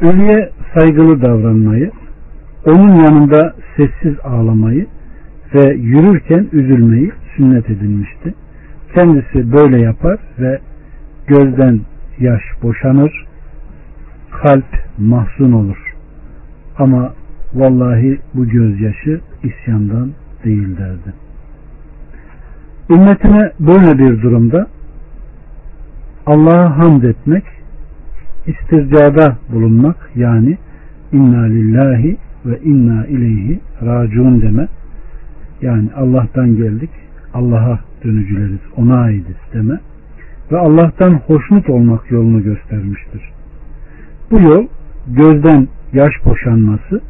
ölüye saygılı davranmayı, onun yanında sessiz ağlamayı ve yürürken üzülmeyi sünnet edilmişti. Kendisi böyle yapar ve gözden yaş boşanır, kalp mahzun olur. Ama vallahi bu gözyaşı isyandan değil derdi. Ümmetine böyle bir durumda Allah'a hamd etmek, istircada bulunmak yani inna lillahi ve inna ileyhi raciun deme yani Allah'tan geldik Allah'a dönücüleriz ona aitiz deme ve Allah'tan hoşnut olmak yolunu göstermiştir. Bu yol gözden yaş boşanması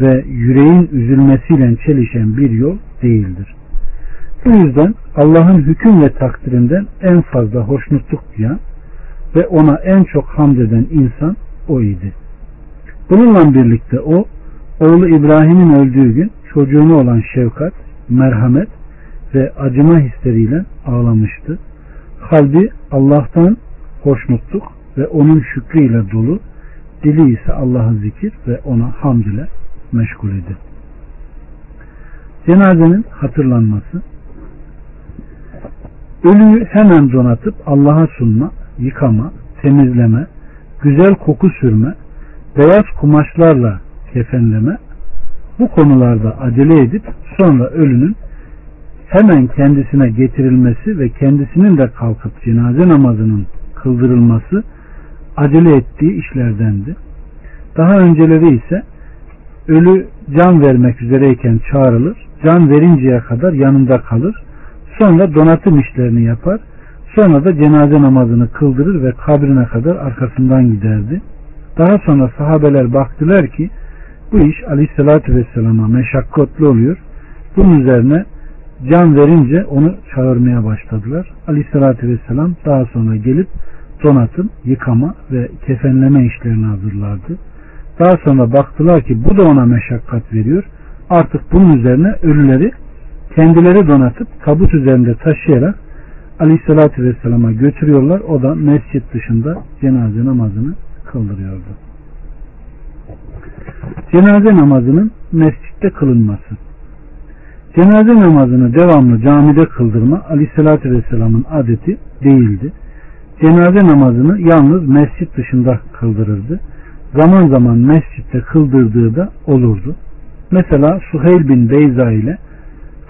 ve yüreğin üzülmesiyle çelişen bir yol değildir. Bu yüzden Allah'ın hüküm ve takdirinden en fazla hoşnutluk duyan ve ona en çok hamd eden insan o idi. Bununla birlikte o, oğlu İbrahim'in öldüğü gün çocuğuna olan şefkat, merhamet ve acıma hisleriyle ağlamıştı. Kalbi Allah'tan hoşnutluk ve onun şükrüyle dolu, dili ise Allah'ı zikir ve ona hamd ile meşgul idi. Cenazenin hatırlanması Ölüyü hemen donatıp Allah'a sunma, yıkama, temizleme, güzel koku sürme, beyaz kumaşlarla kefenleme, bu konularda acele edip sonra ölünün hemen kendisine getirilmesi ve kendisinin de kalkıp cenaze namazının kıldırılması acele ettiği işlerdendi. Daha önceleri ise ölü can vermek üzereyken çağrılır, can verinceye kadar yanında kalır, sonra donatım işlerini yapar, sonra da cenaze namazını kıldırır ve kabrine kadar arkasından giderdi. Daha sonra sahabeler baktılar ki bu iş aleyhissalatü vesselama meşakkatli oluyor. Bunun üzerine can verince onu çağırmaya başladılar. Aleyhissalatü vesselam daha sonra gelip donatım, yıkama ve kefenleme işlerini hazırlardı. Daha sonra baktılar ki bu da ona meşakkat veriyor. Artık bunun üzerine ölüleri kendileri donatıp tabut üzerinde taşıyarak Aleyhisselatü Vesselam'a götürüyorlar. O da mescit dışında cenaze namazını kıldırıyordu. Cenaze namazının mescitte kılınması. Cenaze namazını devamlı camide kıldırma Aleyhisselatü Vesselam'ın adeti değildi. Cenaze namazını yalnız mescit dışında kıldırırdı. Zaman zaman mescitte kıldırdığı da olurdu. Mesela Suheyl bin Beyza ile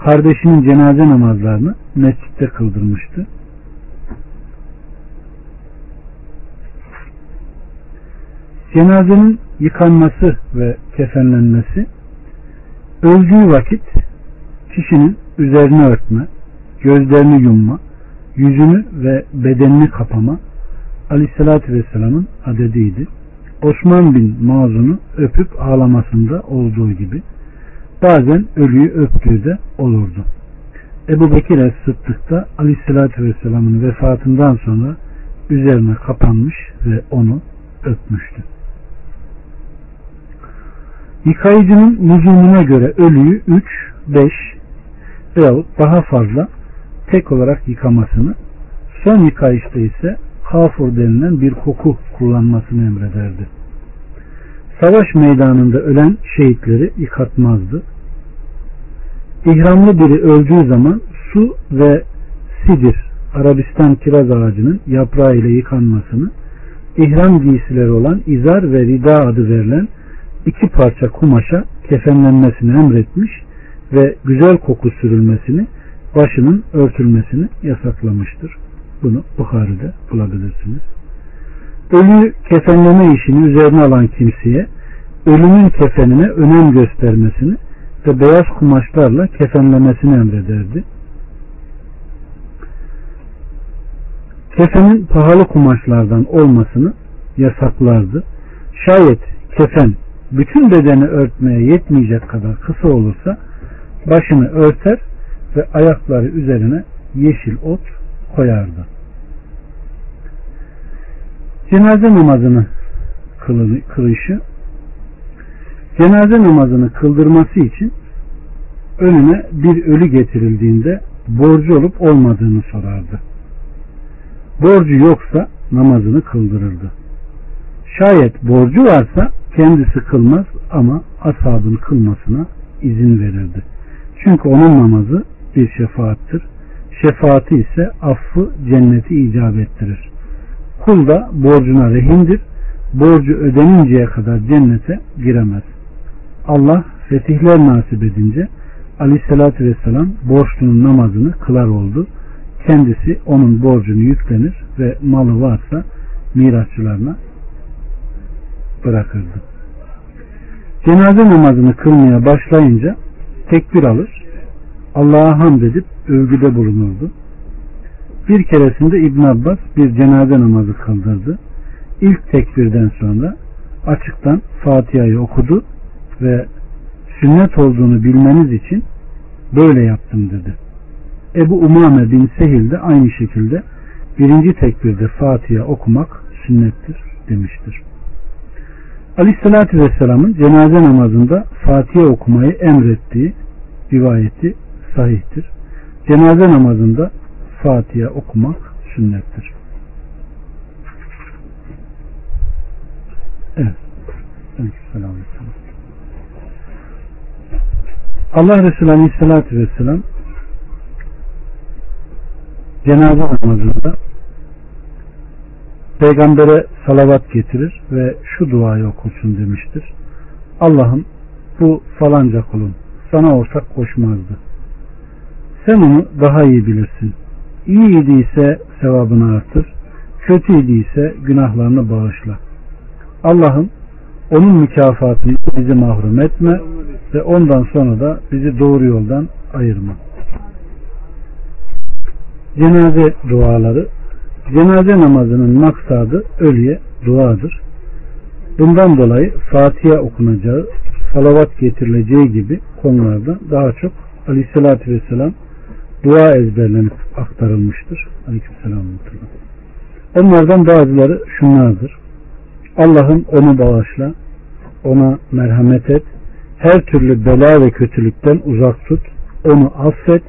kardeşinin cenaze namazlarını mescitte kıldırmıştı. Cenazenin yıkanması ve kefenlenmesi öldüğü vakit kişinin üzerine örtme, gözlerini yumma, yüzünü ve bedenini kapama Aleyhisselatü Vesselam'ın adediydi. Osman bin Mazun'u öpüp ağlamasında olduğu gibi bazen ölüyü öptüğü de olurdu. Ebu Bekir Es-Sıddık da Aleyhisselatü Vesselam'ın vefatından sonra üzerine kapanmış ve onu öpmüştü. Yıkayıcının lüzumuna göre ölüyü 3, 5 veyahut daha fazla tek olarak yıkamasını, son yıkayışta ise kafur denilen bir koku kullanmasını emrederdi. Savaş meydanında ölen şehitleri yıkatmazdı. İhramlı biri öldüğü zaman su ve sidir, Arabistan kiraz ağacının yaprağı ile yıkanmasını, ihram giysileri olan izar ve rida adı verilen iki parça kumaşa kefenlenmesini emretmiş ve güzel koku sürülmesini, başının örtülmesini yasaklamıştır. Bunu Bukhari'de bulabilirsiniz. Ölü kefenleme işini üzerine alan kimseye ölümün kefenine önem göstermesini ve beyaz kumaşlarla kefenlemesini emrederdi. Kefenin pahalı kumaşlardan olmasını yasaklardı. Şayet kefen bütün bedeni örtmeye yetmeyecek kadar kısa olursa başını örter ve ayakları üzerine yeşil ot koyardı. Cenaze namazını kılışı cenaze namazını kıldırması için önüne bir ölü getirildiğinde borcu olup olmadığını sorardı. Borcu yoksa namazını kıldırırdı. Şayet borcu varsa kendisi kılmaz ama ashabın kılmasına izin verirdi. Çünkü onun namazı bir şefaattir. Şefaati ise affı cenneti icap ettirir. Kul da borcuna rehindir. Borcu ödeninceye kadar cennete giremez. Allah fetihler nasip edince aleyhissalatü vesselam borçlunun namazını kılar oldu. Kendisi onun borcunu yüklenir ve malı varsa mirasçılarına bırakırdı. Cenaze namazını kılmaya başlayınca tekbir alır, Allah'a hamd edip övgüde bulunurdu. Bir keresinde İbn Abbas bir cenaze namazı kıldırdı. İlk tekbirden sonra açıktan Fatiha'yı okudu ve sünnet olduğunu bilmeniz için böyle yaptım dedi. Ebu Umame bin Sehil de aynı şekilde birinci tekbirde Fatiha okumak sünnettir demiştir. Aleyhissalatü Vesselam'ın cenaze namazında Fatiha okumayı emrettiği rivayeti sahihtir. Cenaze namazında Fatiha okumak sünnettir. Evet. Allah Resulü Aleyhisselatü Vesselam cenaze namazında peygambere salavat getirir ve şu duayı okursun demiştir. Allah'ım bu falanca kulun sana ortak koşmazdı. Sen onu daha iyi bilirsin. İyi idiyse sevabını artır, kötü idiyse günahlarını bağışla. Allah'ım onun mükafatını bizi mahrum etme ve ondan sonra da bizi doğru yoldan ayırma. Cenaze duaları Cenaze namazının maksadı ölüye duadır. Bundan dolayı Fatiha okunacağı, salavat getirileceği gibi konularda daha çok Aleyhisselatü Vesselam dua ezberlenip aktarılmıştır. Aleykümselam. Onlardan bazıları şunlardır. Allah'ım onu bağışla, ona merhamet et, her türlü bela ve kötülükten uzak tut, onu affet,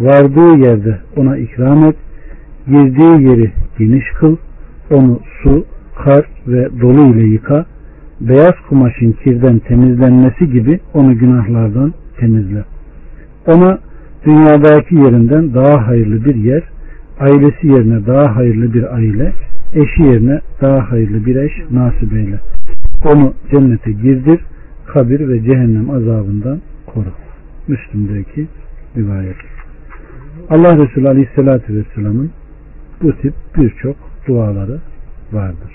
vardığı yerde ona ikram et, girdiği yeri geniş kıl, onu su, kar ve dolu ile yıka, beyaz kumaşın kirden temizlenmesi gibi onu günahlardan temizle. Ona dünyadaki yerinden daha hayırlı bir yer, ailesi yerine daha hayırlı bir aile, eşi yerine daha hayırlı bir eş nasip eyle. Onu cennete girdir, kabir ve cehennem azabından koru. Müslüm'deki rivayet. Allah Resulü Aleyhisselatü Vesselam'ın bu tip birçok duaları vardır.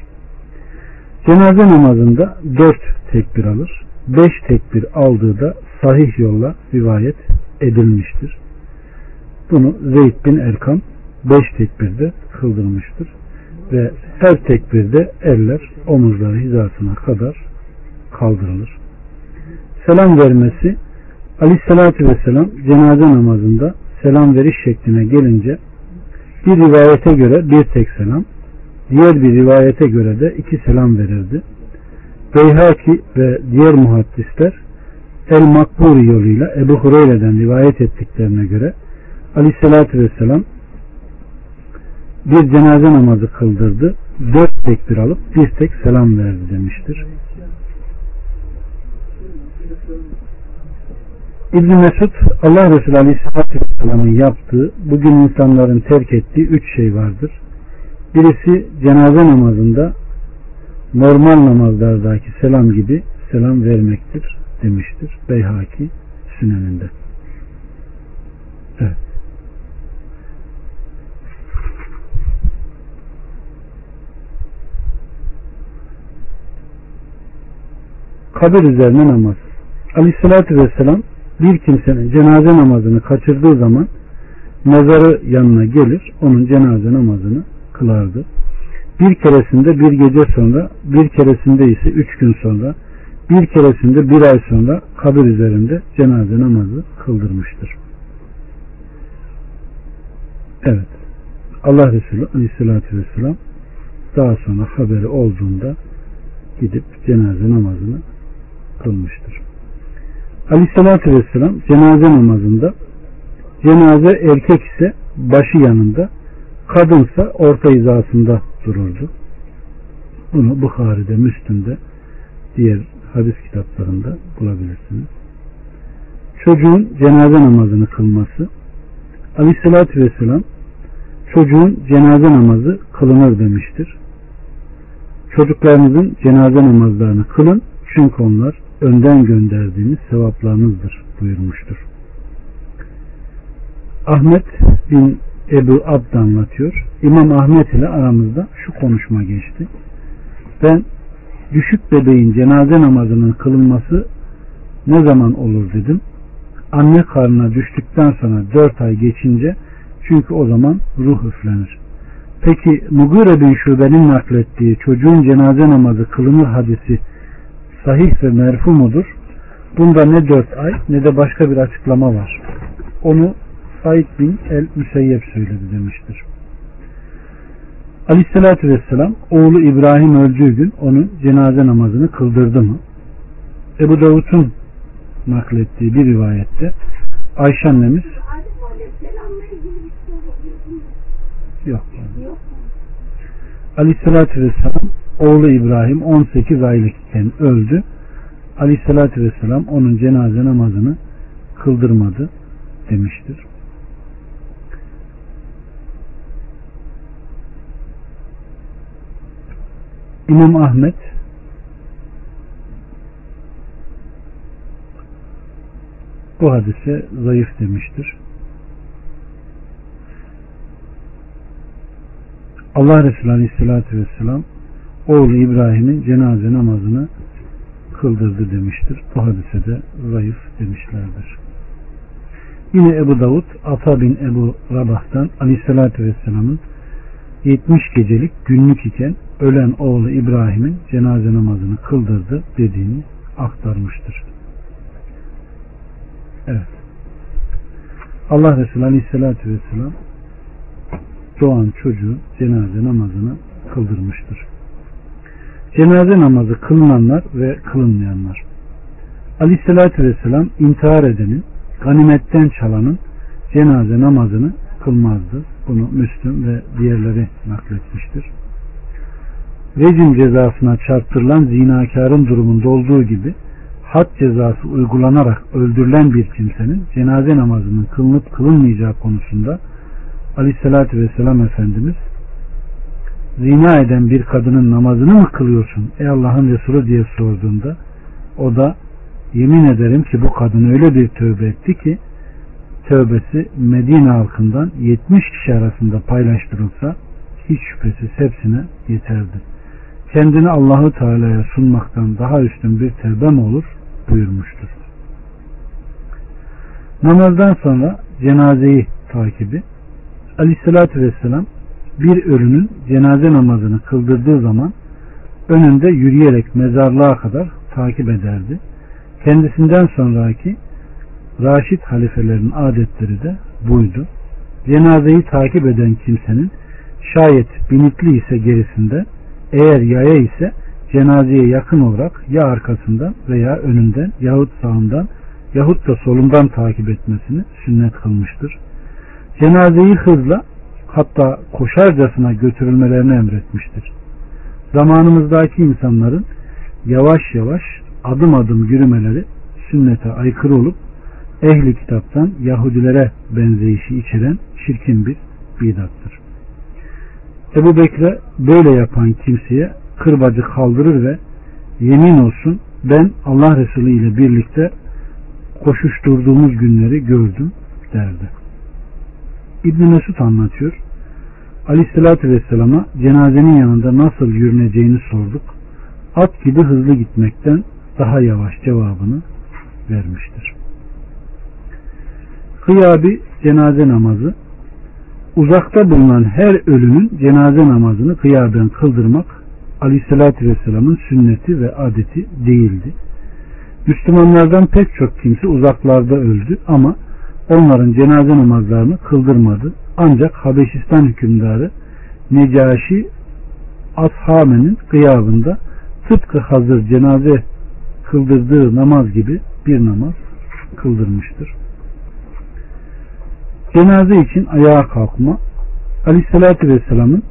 Cenaze namazında dört tekbir alır. Beş tekbir aldığı da sahih yolla rivayet edilmiştir. Bunu Zeyd bin Erkam beş tekbirde kıldırmıştır. Ve her tekbirde eller omuzları hizasına kadar kaldırılır. Selam vermesi Aleyhisselatü Vesselam cenaze namazında selam veriş şekline gelince bir rivayete göre bir tek selam, diğer bir rivayete göre de iki selam verirdi. Beyhaki ve diğer muhaddisler El Makburi yoluyla Ebu Hureyre'den rivayet ettiklerine göre Aleyhisselatü Vesselam bir cenaze namazı kıldırdı. Dört tekbir alıp bir tek selam verdi demiştir. İbn Mesud Allah Resulü Aleyhisselatü Vesselam'ın yaptığı bugün insanların terk ettiği üç şey vardır. Birisi cenaze namazında normal namazlardaki selam gibi selam vermektir demiştir. Beyhaki süneninde. Evet. Kabir üzerine namaz. Aleyhissalatü Vesselam bir kimsenin cenaze namazını kaçırdığı zaman mezarı yanına gelir, onun cenaze namazını kılardı. Bir keresinde bir gece sonra, bir keresinde ise üç gün sonra, bir keresinde bir ay sonra kabir üzerinde cenaze namazı kıldırmıştır. Evet. Allah Resulü Aleyhisselatü Vesselam daha sonra haberi olduğunda gidip cenaze namazını kılmıştır. Aleyhissalatü Vesselam cenaze namazında cenaze erkek ise başı yanında kadınsa orta hizasında dururdu. Bunu Bukhari'de, Müslüm'de, diğer hadis kitaplarında bulabilirsiniz. Çocuğun cenaze namazını kılması Aleyhisselatü Vesselam çocuğun cenaze namazı kılınır demiştir. Çocuklarınızın cenaze namazlarını kılın çünkü onlar önden gönderdiğiniz sevaplarınızdır buyurmuştur. Ahmet bin Ebu Abd anlatıyor. İmam Ahmet ile aramızda şu konuşma geçti. Ben düşük bebeğin cenaze namazının kılınması ne zaman olur dedim. Anne karnına düştükten sonra dört ay geçince çünkü o zaman ruh üflenir. Peki Mugire bin Şube'nin naklettiği çocuğun cenaze namazı kılınır hadisi sahih ve merfu mudur? Bunda ne dört ay ne de başka bir açıklama var. Onu Said bin el Müseyyep söyledi demiştir. Aleyhissalatü Vesselam oğlu İbrahim öldüğü gün onun cenaze namazını kıldırdı mı? Ebu Davud'un naklettiği bir rivayette Ayşe annemiz yok. Aleyhissalatü Vesselam oğlu İbrahim 18 aylık iken öldü. Aleyhissalatü Vesselam onun cenaze namazını kıldırmadı demiştir. İmam Ahmet bu hadise zayıf demiştir. Allah Resulü Aleyhisselatü Vesselam oğlu İbrahim'in cenaze namazını kıldırdı demiştir. Bu hadise de zayıf demişlerdir. Yine Ebu Davud Ata bin Ebu Rabah'tan Aleyhisselatü Vesselam'ın 70 gecelik günlük iken ölen oğlu İbrahim'in cenaze namazını kıldırdı dediğini aktarmıştır. Evet. Allah Resulü Aleyhisselatü Vesselam doğan çocuğu cenaze namazını kıldırmıştır. Cenaze namazı kılınanlar ve kılınmayanlar. Aleyhisselatü Vesselam intihar edenin, ganimetten çalanın cenaze namazını kılmazdı. Bunu Müslüm ve diğerleri nakletmiştir. Rejim cezasına çarptırılan zinakarın durumunda olduğu gibi had cezası uygulanarak öldürülen bir kimsenin cenaze namazının kılınıp kılınmayacağı konusunda Aleyhisselatü Vesselam Efendimiz zina eden bir kadının namazını mı kılıyorsun ey Allah'ın Resulü diye sorduğunda o da yemin ederim ki bu kadın öyle bir tövbe etti ki tövbesi Medine halkından 70 kişi arasında paylaştırılsa hiç şüphesiz hepsine yeterdi. Kendini Allahu Teala'ya sunmaktan daha üstün bir tevbe mi olur buyurmuştur. Namazdan sonra cenazeyi takibi Aleyhisselatü Vesselam bir ölünün cenaze namazını kıldırdığı zaman önünde yürüyerek mezarlığa kadar takip ederdi. Kendisinden sonraki Raşid halifelerin adetleri de buydu. Cenazeyi takip eden kimsenin şayet binitli ise gerisinde eğer yaya ise cenazeye yakın olarak ya arkasından veya önünden yahut sağından yahut da solundan takip etmesini sünnet kılmıştır. Cenazeyi hızla hatta koşarcasına götürülmelerini emretmiştir. Zamanımızdaki insanların yavaş yavaş adım adım yürümeleri sünnete aykırı olup ehli kitaptan Yahudilere benzeyişi içeren şirkin bir bidattır. Ebu Bekre böyle yapan kimseye kırbacı kaldırır ve yemin olsun ben Allah Resulü ile birlikte koşuşturduğumuz günleri gördüm derdi. İbn Mesud anlatıyor. Aleyhissalatü Vesselam'a cenazenin yanında nasıl yürüneceğini sorduk. At gibi hızlı gitmekten daha yavaş cevabını vermiştir. Kıyabi cenaze namazı uzakta bulunan her ölünün cenaze namazını kıyaben kıldırmak Aleyhisselatü Vesselam'ın sünneti ve adeti değildi. Müslümanlardan pek çok kimse uzaklarda öldü ama onların cenaze namazlarını kıldırmadı. Ancak Habeşistan hükümdarı Necaşi Ashame'nin gıyabında tıpkı hazır cenaze kıldırdığı namaz gibi bir namaz kıldırmıştır. Cenaze için ayağa kalkma Aleyhisselatü Vesselam'ın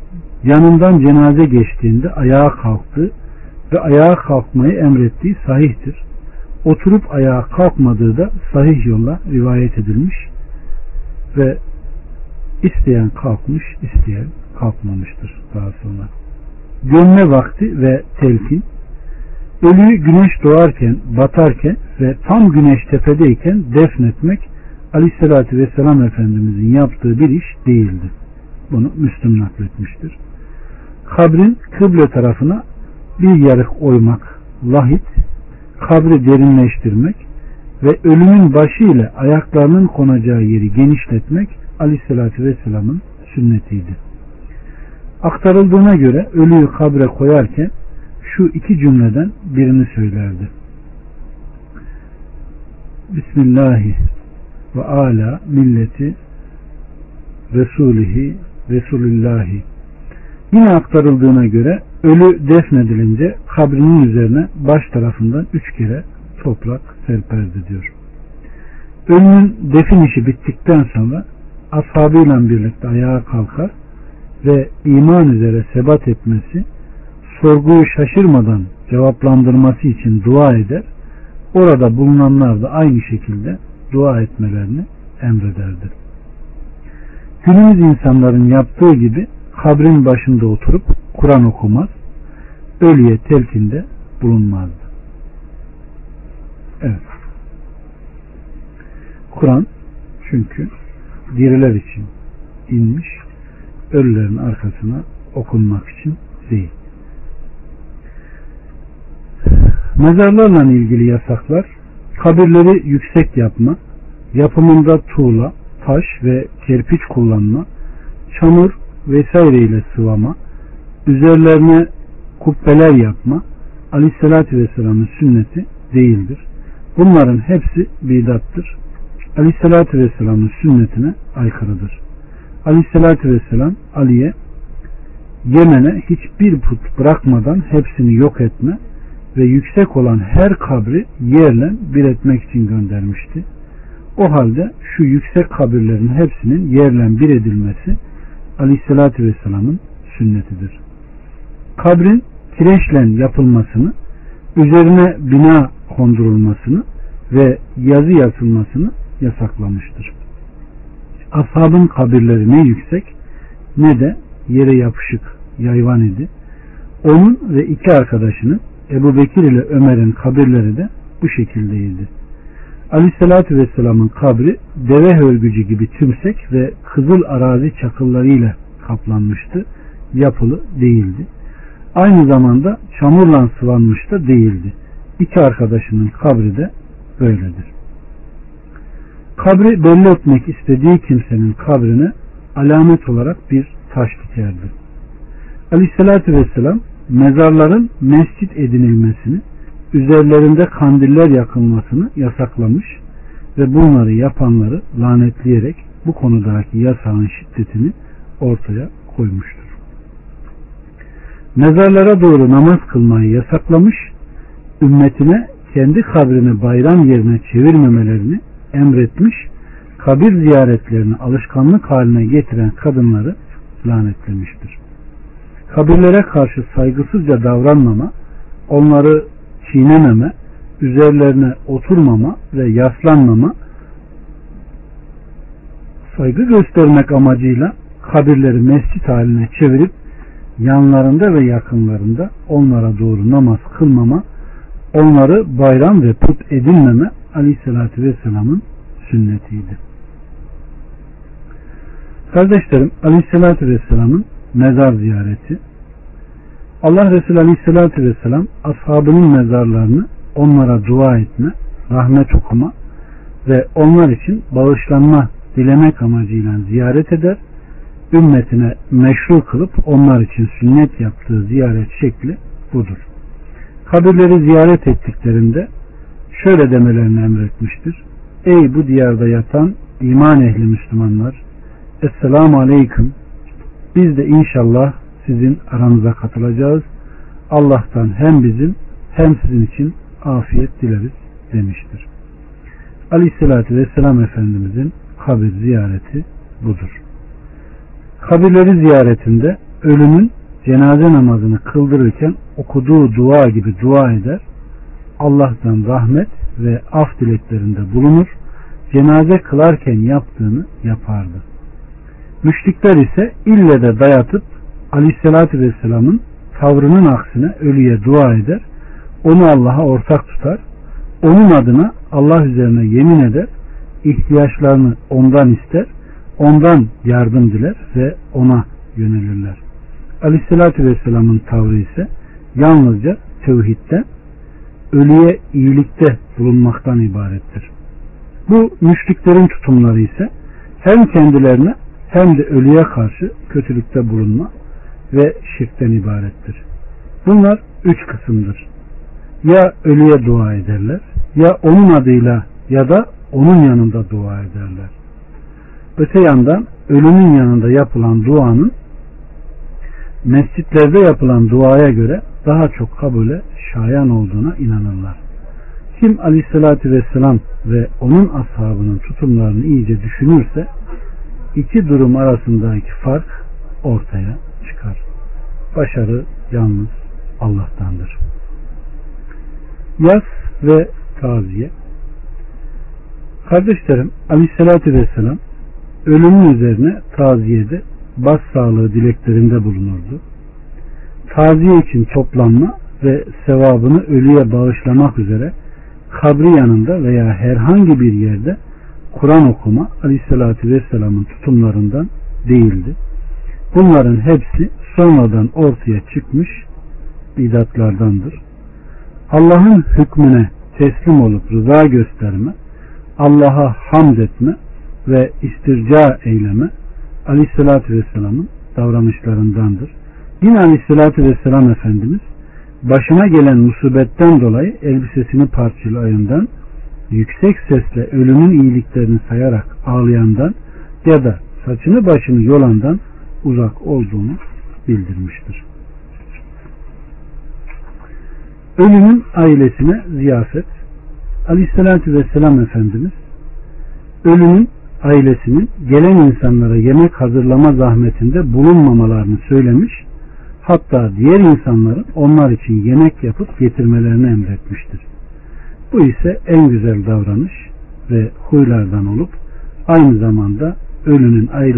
yanından cenaze geçtiğinde ayağa kalktı ve ayağa kalkmayı emrettiği sahihtir. Oturup ayağa kalkmadığı da sahih yolla rivayet edilmiş ve isteyen kalkmış, isteyen kalkmamıştır daha sonra. Gömme vakti ve telkin ölüyü güneş doğarken, batarken ve tam güneş tepedeyken defnetmek Aleyhisselatü Vesselam Efendimizin yaptığı bir iş değildi. Bunu Müslüm nakletmiştir. Kabrin kıble tarafına bir yarık oymak, lahit, kabri derinleştirmek ve ölümün başı ile ayaklarının konacağı yeri genişletmek Aleyhisselatü Vesselam'ın sünnetiydi. Aktarıldığına göre ölüyü kabre koyarken şu iki cümleden birini söylerdi. Bismillahi ve ala milleti Resulihi Resulillahi Yine aktarıldığına göre ölü defnedilince kabrinin üzerine baş tarafından üç kere toprak serperdi diyor. Ölünün defin işi bittikten sonra ashabıyla birlikte ayağa kalkar ve iman üzere sebat etmesi, sorguyu şaşırmadan cevaplandırması için dua eder. Orada bulunanlar da aynı şekilde dua etmelerini emrederdi. Günümüz insanların yaptığı gibi kabrin başında oturup Kur'an okumaz, ölüye telkinde bulunmazdı. Evet. Kur'an çünkü diriler için inmiş, ölülerin arkasına okunmak için değil. Mezarlarla ilgili yasaklar, kabirleri yüksek yapma, yapımında tuğla, taş ve kerpiç kullanma, çamur vesaire ile sıvama, üzerlerine kubbeler yapma, aleyhissalatü vesselamın sünneti değildir. Bunların hepsi bidattır. Aleyhissalatü vesselamın sünnetine aykırıdır. Aleyhissalatü vesselam Ali'ye Yemen'e hiçbir put bırakmadan hepsini yok etme ve yüksek olan her kabri yerle bir etmek için göndermişti. O halde şu yüksek kabirlerin hepsinin yerle bir edilmesi Aleyhisselatü Vesselam'ın sünnetidir. Kabrin kireçle yapılmasını, üzerine bina kondurulmasını ve yazı yazılmasını yasaklamıştır. Ashabın kabirleri ne yüksek ne de yere yapışık yayvan idi. Onun ve iki arkadaşının Ebu Bekir ile Ömer'in kabirleri de bu şekildeydi. Aleyhissalatü Vesselam'ın kabri deve hörgücü gibi tümsek ve kızıl arazi çakıllarıyla kaplanmıştı. Yapılı değildi. Aynı zamanda çamurla sıvanmış da değildi. İki arkadaşının kabri de böyledir. Kabri belli etmek istediği kimsenin kabrine alamet olarak bir taş dikerdi. Aleyhissalatü Vesselam mezarların mescit edinilmesini üzerlerinde kandiller yakılmasını yasaklamış ve bunları yapanları lanetleyerek bu konudaki yasağın şiddetini ortaya koymuştur. Mezarlara doğru namaz kılmayı yasaklamış, ümmetine kendi kabrini bayram yerine çevirmemelerini emretmiş, kabir ziyaretlerini alışkanlık haline getiren kadınları lanetlemiştir. Kabirlere karşı saygısızca davranmama, onları çiğnememe, üzerlerine oturmama ve yaslanmama saygı göstermek amacıyla kabirleri mescit haline çevirip yanlarında ve yakınlarında onlara doğru namaz kılmama, onları bayram ve put edinmeme aleyhissalatü vesselamın sünnetiydi. Kardeşlerim aleyhissalatü vesselamın mezar ziyareti Allah Resulü Aleyhisselatü Vesselam ashabının mezarlarını onlara dua etme, rahmet okuma ve onlar için bağışlanma dilemek amacıyla ziyaret eder, ümmetine meşru kılıp onlar için sünnet yaptığı ziyaret şekli budur. Kabirleri ziyaret ettiklerinde şöyle demelerini emretmiştir. Ey bu diyarda yatan iman ehli Müslümanlar, Esselamu Aleyküm, biz de inşallah sizin aranıza katılacağız. Allah'tan hem bizim hem sizin için afiyet dileriz demiştir. Aleyhissalatü Vesselam Efendimizin kabir ziyareti budur. Kabirleri ziyaretinde ölünün cenaze namazını kıldırırken okuduğu dua gibi dua eder. Allah'tan rahmet ve af dileklerinde bulunur. Cenaze kılarken yaptığını yapardı. Müşrikler ise ille de dayatıp Aleyhisselatü Vesselam'ın tavrının aksine ölüye dua eder. Onu Allah'a ortak tutar. Onun adına Allah üzerine yemin eder. ihtiyaçlarını ondan ister. Ondan yardım diler ve ona yönelirler. Aleyhisselatü Vesselam'ın tavrı ise yalnızca tevhidden, ölüye iyilikte bulunmaktan ibarettir. Bu müşriklerin tutumları ise hem kendilerine hem de ölüye karşı kötülükte bulunma ve şirkten ibarettir. Bunlar üç kısımdır. Ya ölüye dua ederler, ya onun adıyla ya da onun yanında dua ederler. Öte yandan ölünün yanında yapılan duanın mescitlerde yapılan duaya göre daha çok kabule şayan olduğuna inanırlar. Kim aleyhissalatü vesselam ve onun ashabının tutumlarını iyice düşünürse iki durum arasındaki fark ortaya çıkar. Başarı yalnız Allah'tandır. Yas ve taziye Kardeşlerim aleyhissalatü vesselam ölümün üzerine taziyede bas sağlığı dileklerinde bulunurdu. Taziye için toplanma ve sevabını ölüye bağışlamak üzere kabri yanında veya herhangi bir yerde Kur'an okuma Aleyhisselatü Vesselam'ın tutumlarından değildi. Bunların hepsi sonradan ortaya çıkmış bidatlardandır. Allah'ın hükmüne teslim olup rıza gösterme, Allah'a hamd etme ve istirca eyleme Aleyhisselatü Vesselam'ın davranışlarındandır. Yine Aleyhisselatü Vesselam Efendimiz başına gelen musibetten dolayı elbisesini parçalayından yüksek sesle ölümün iyiliklerini sayarak ağlayandan ya da saçını başını yolandan uzak olduğunu bildirmiştir. Ölümün ailesine ziyafet Aleyhisselatü Vesselam Efendimiz ölümün ailesinin gelen insanlara yemek hazırlama zahmetinde bulunmamalarını söylemiş hatta diğer insanların onlar için yemek yapıp getirmelerini emretmiştir. Bu ise en güzel davranış ve huylardan olup aynı zamanda ölünün ayrı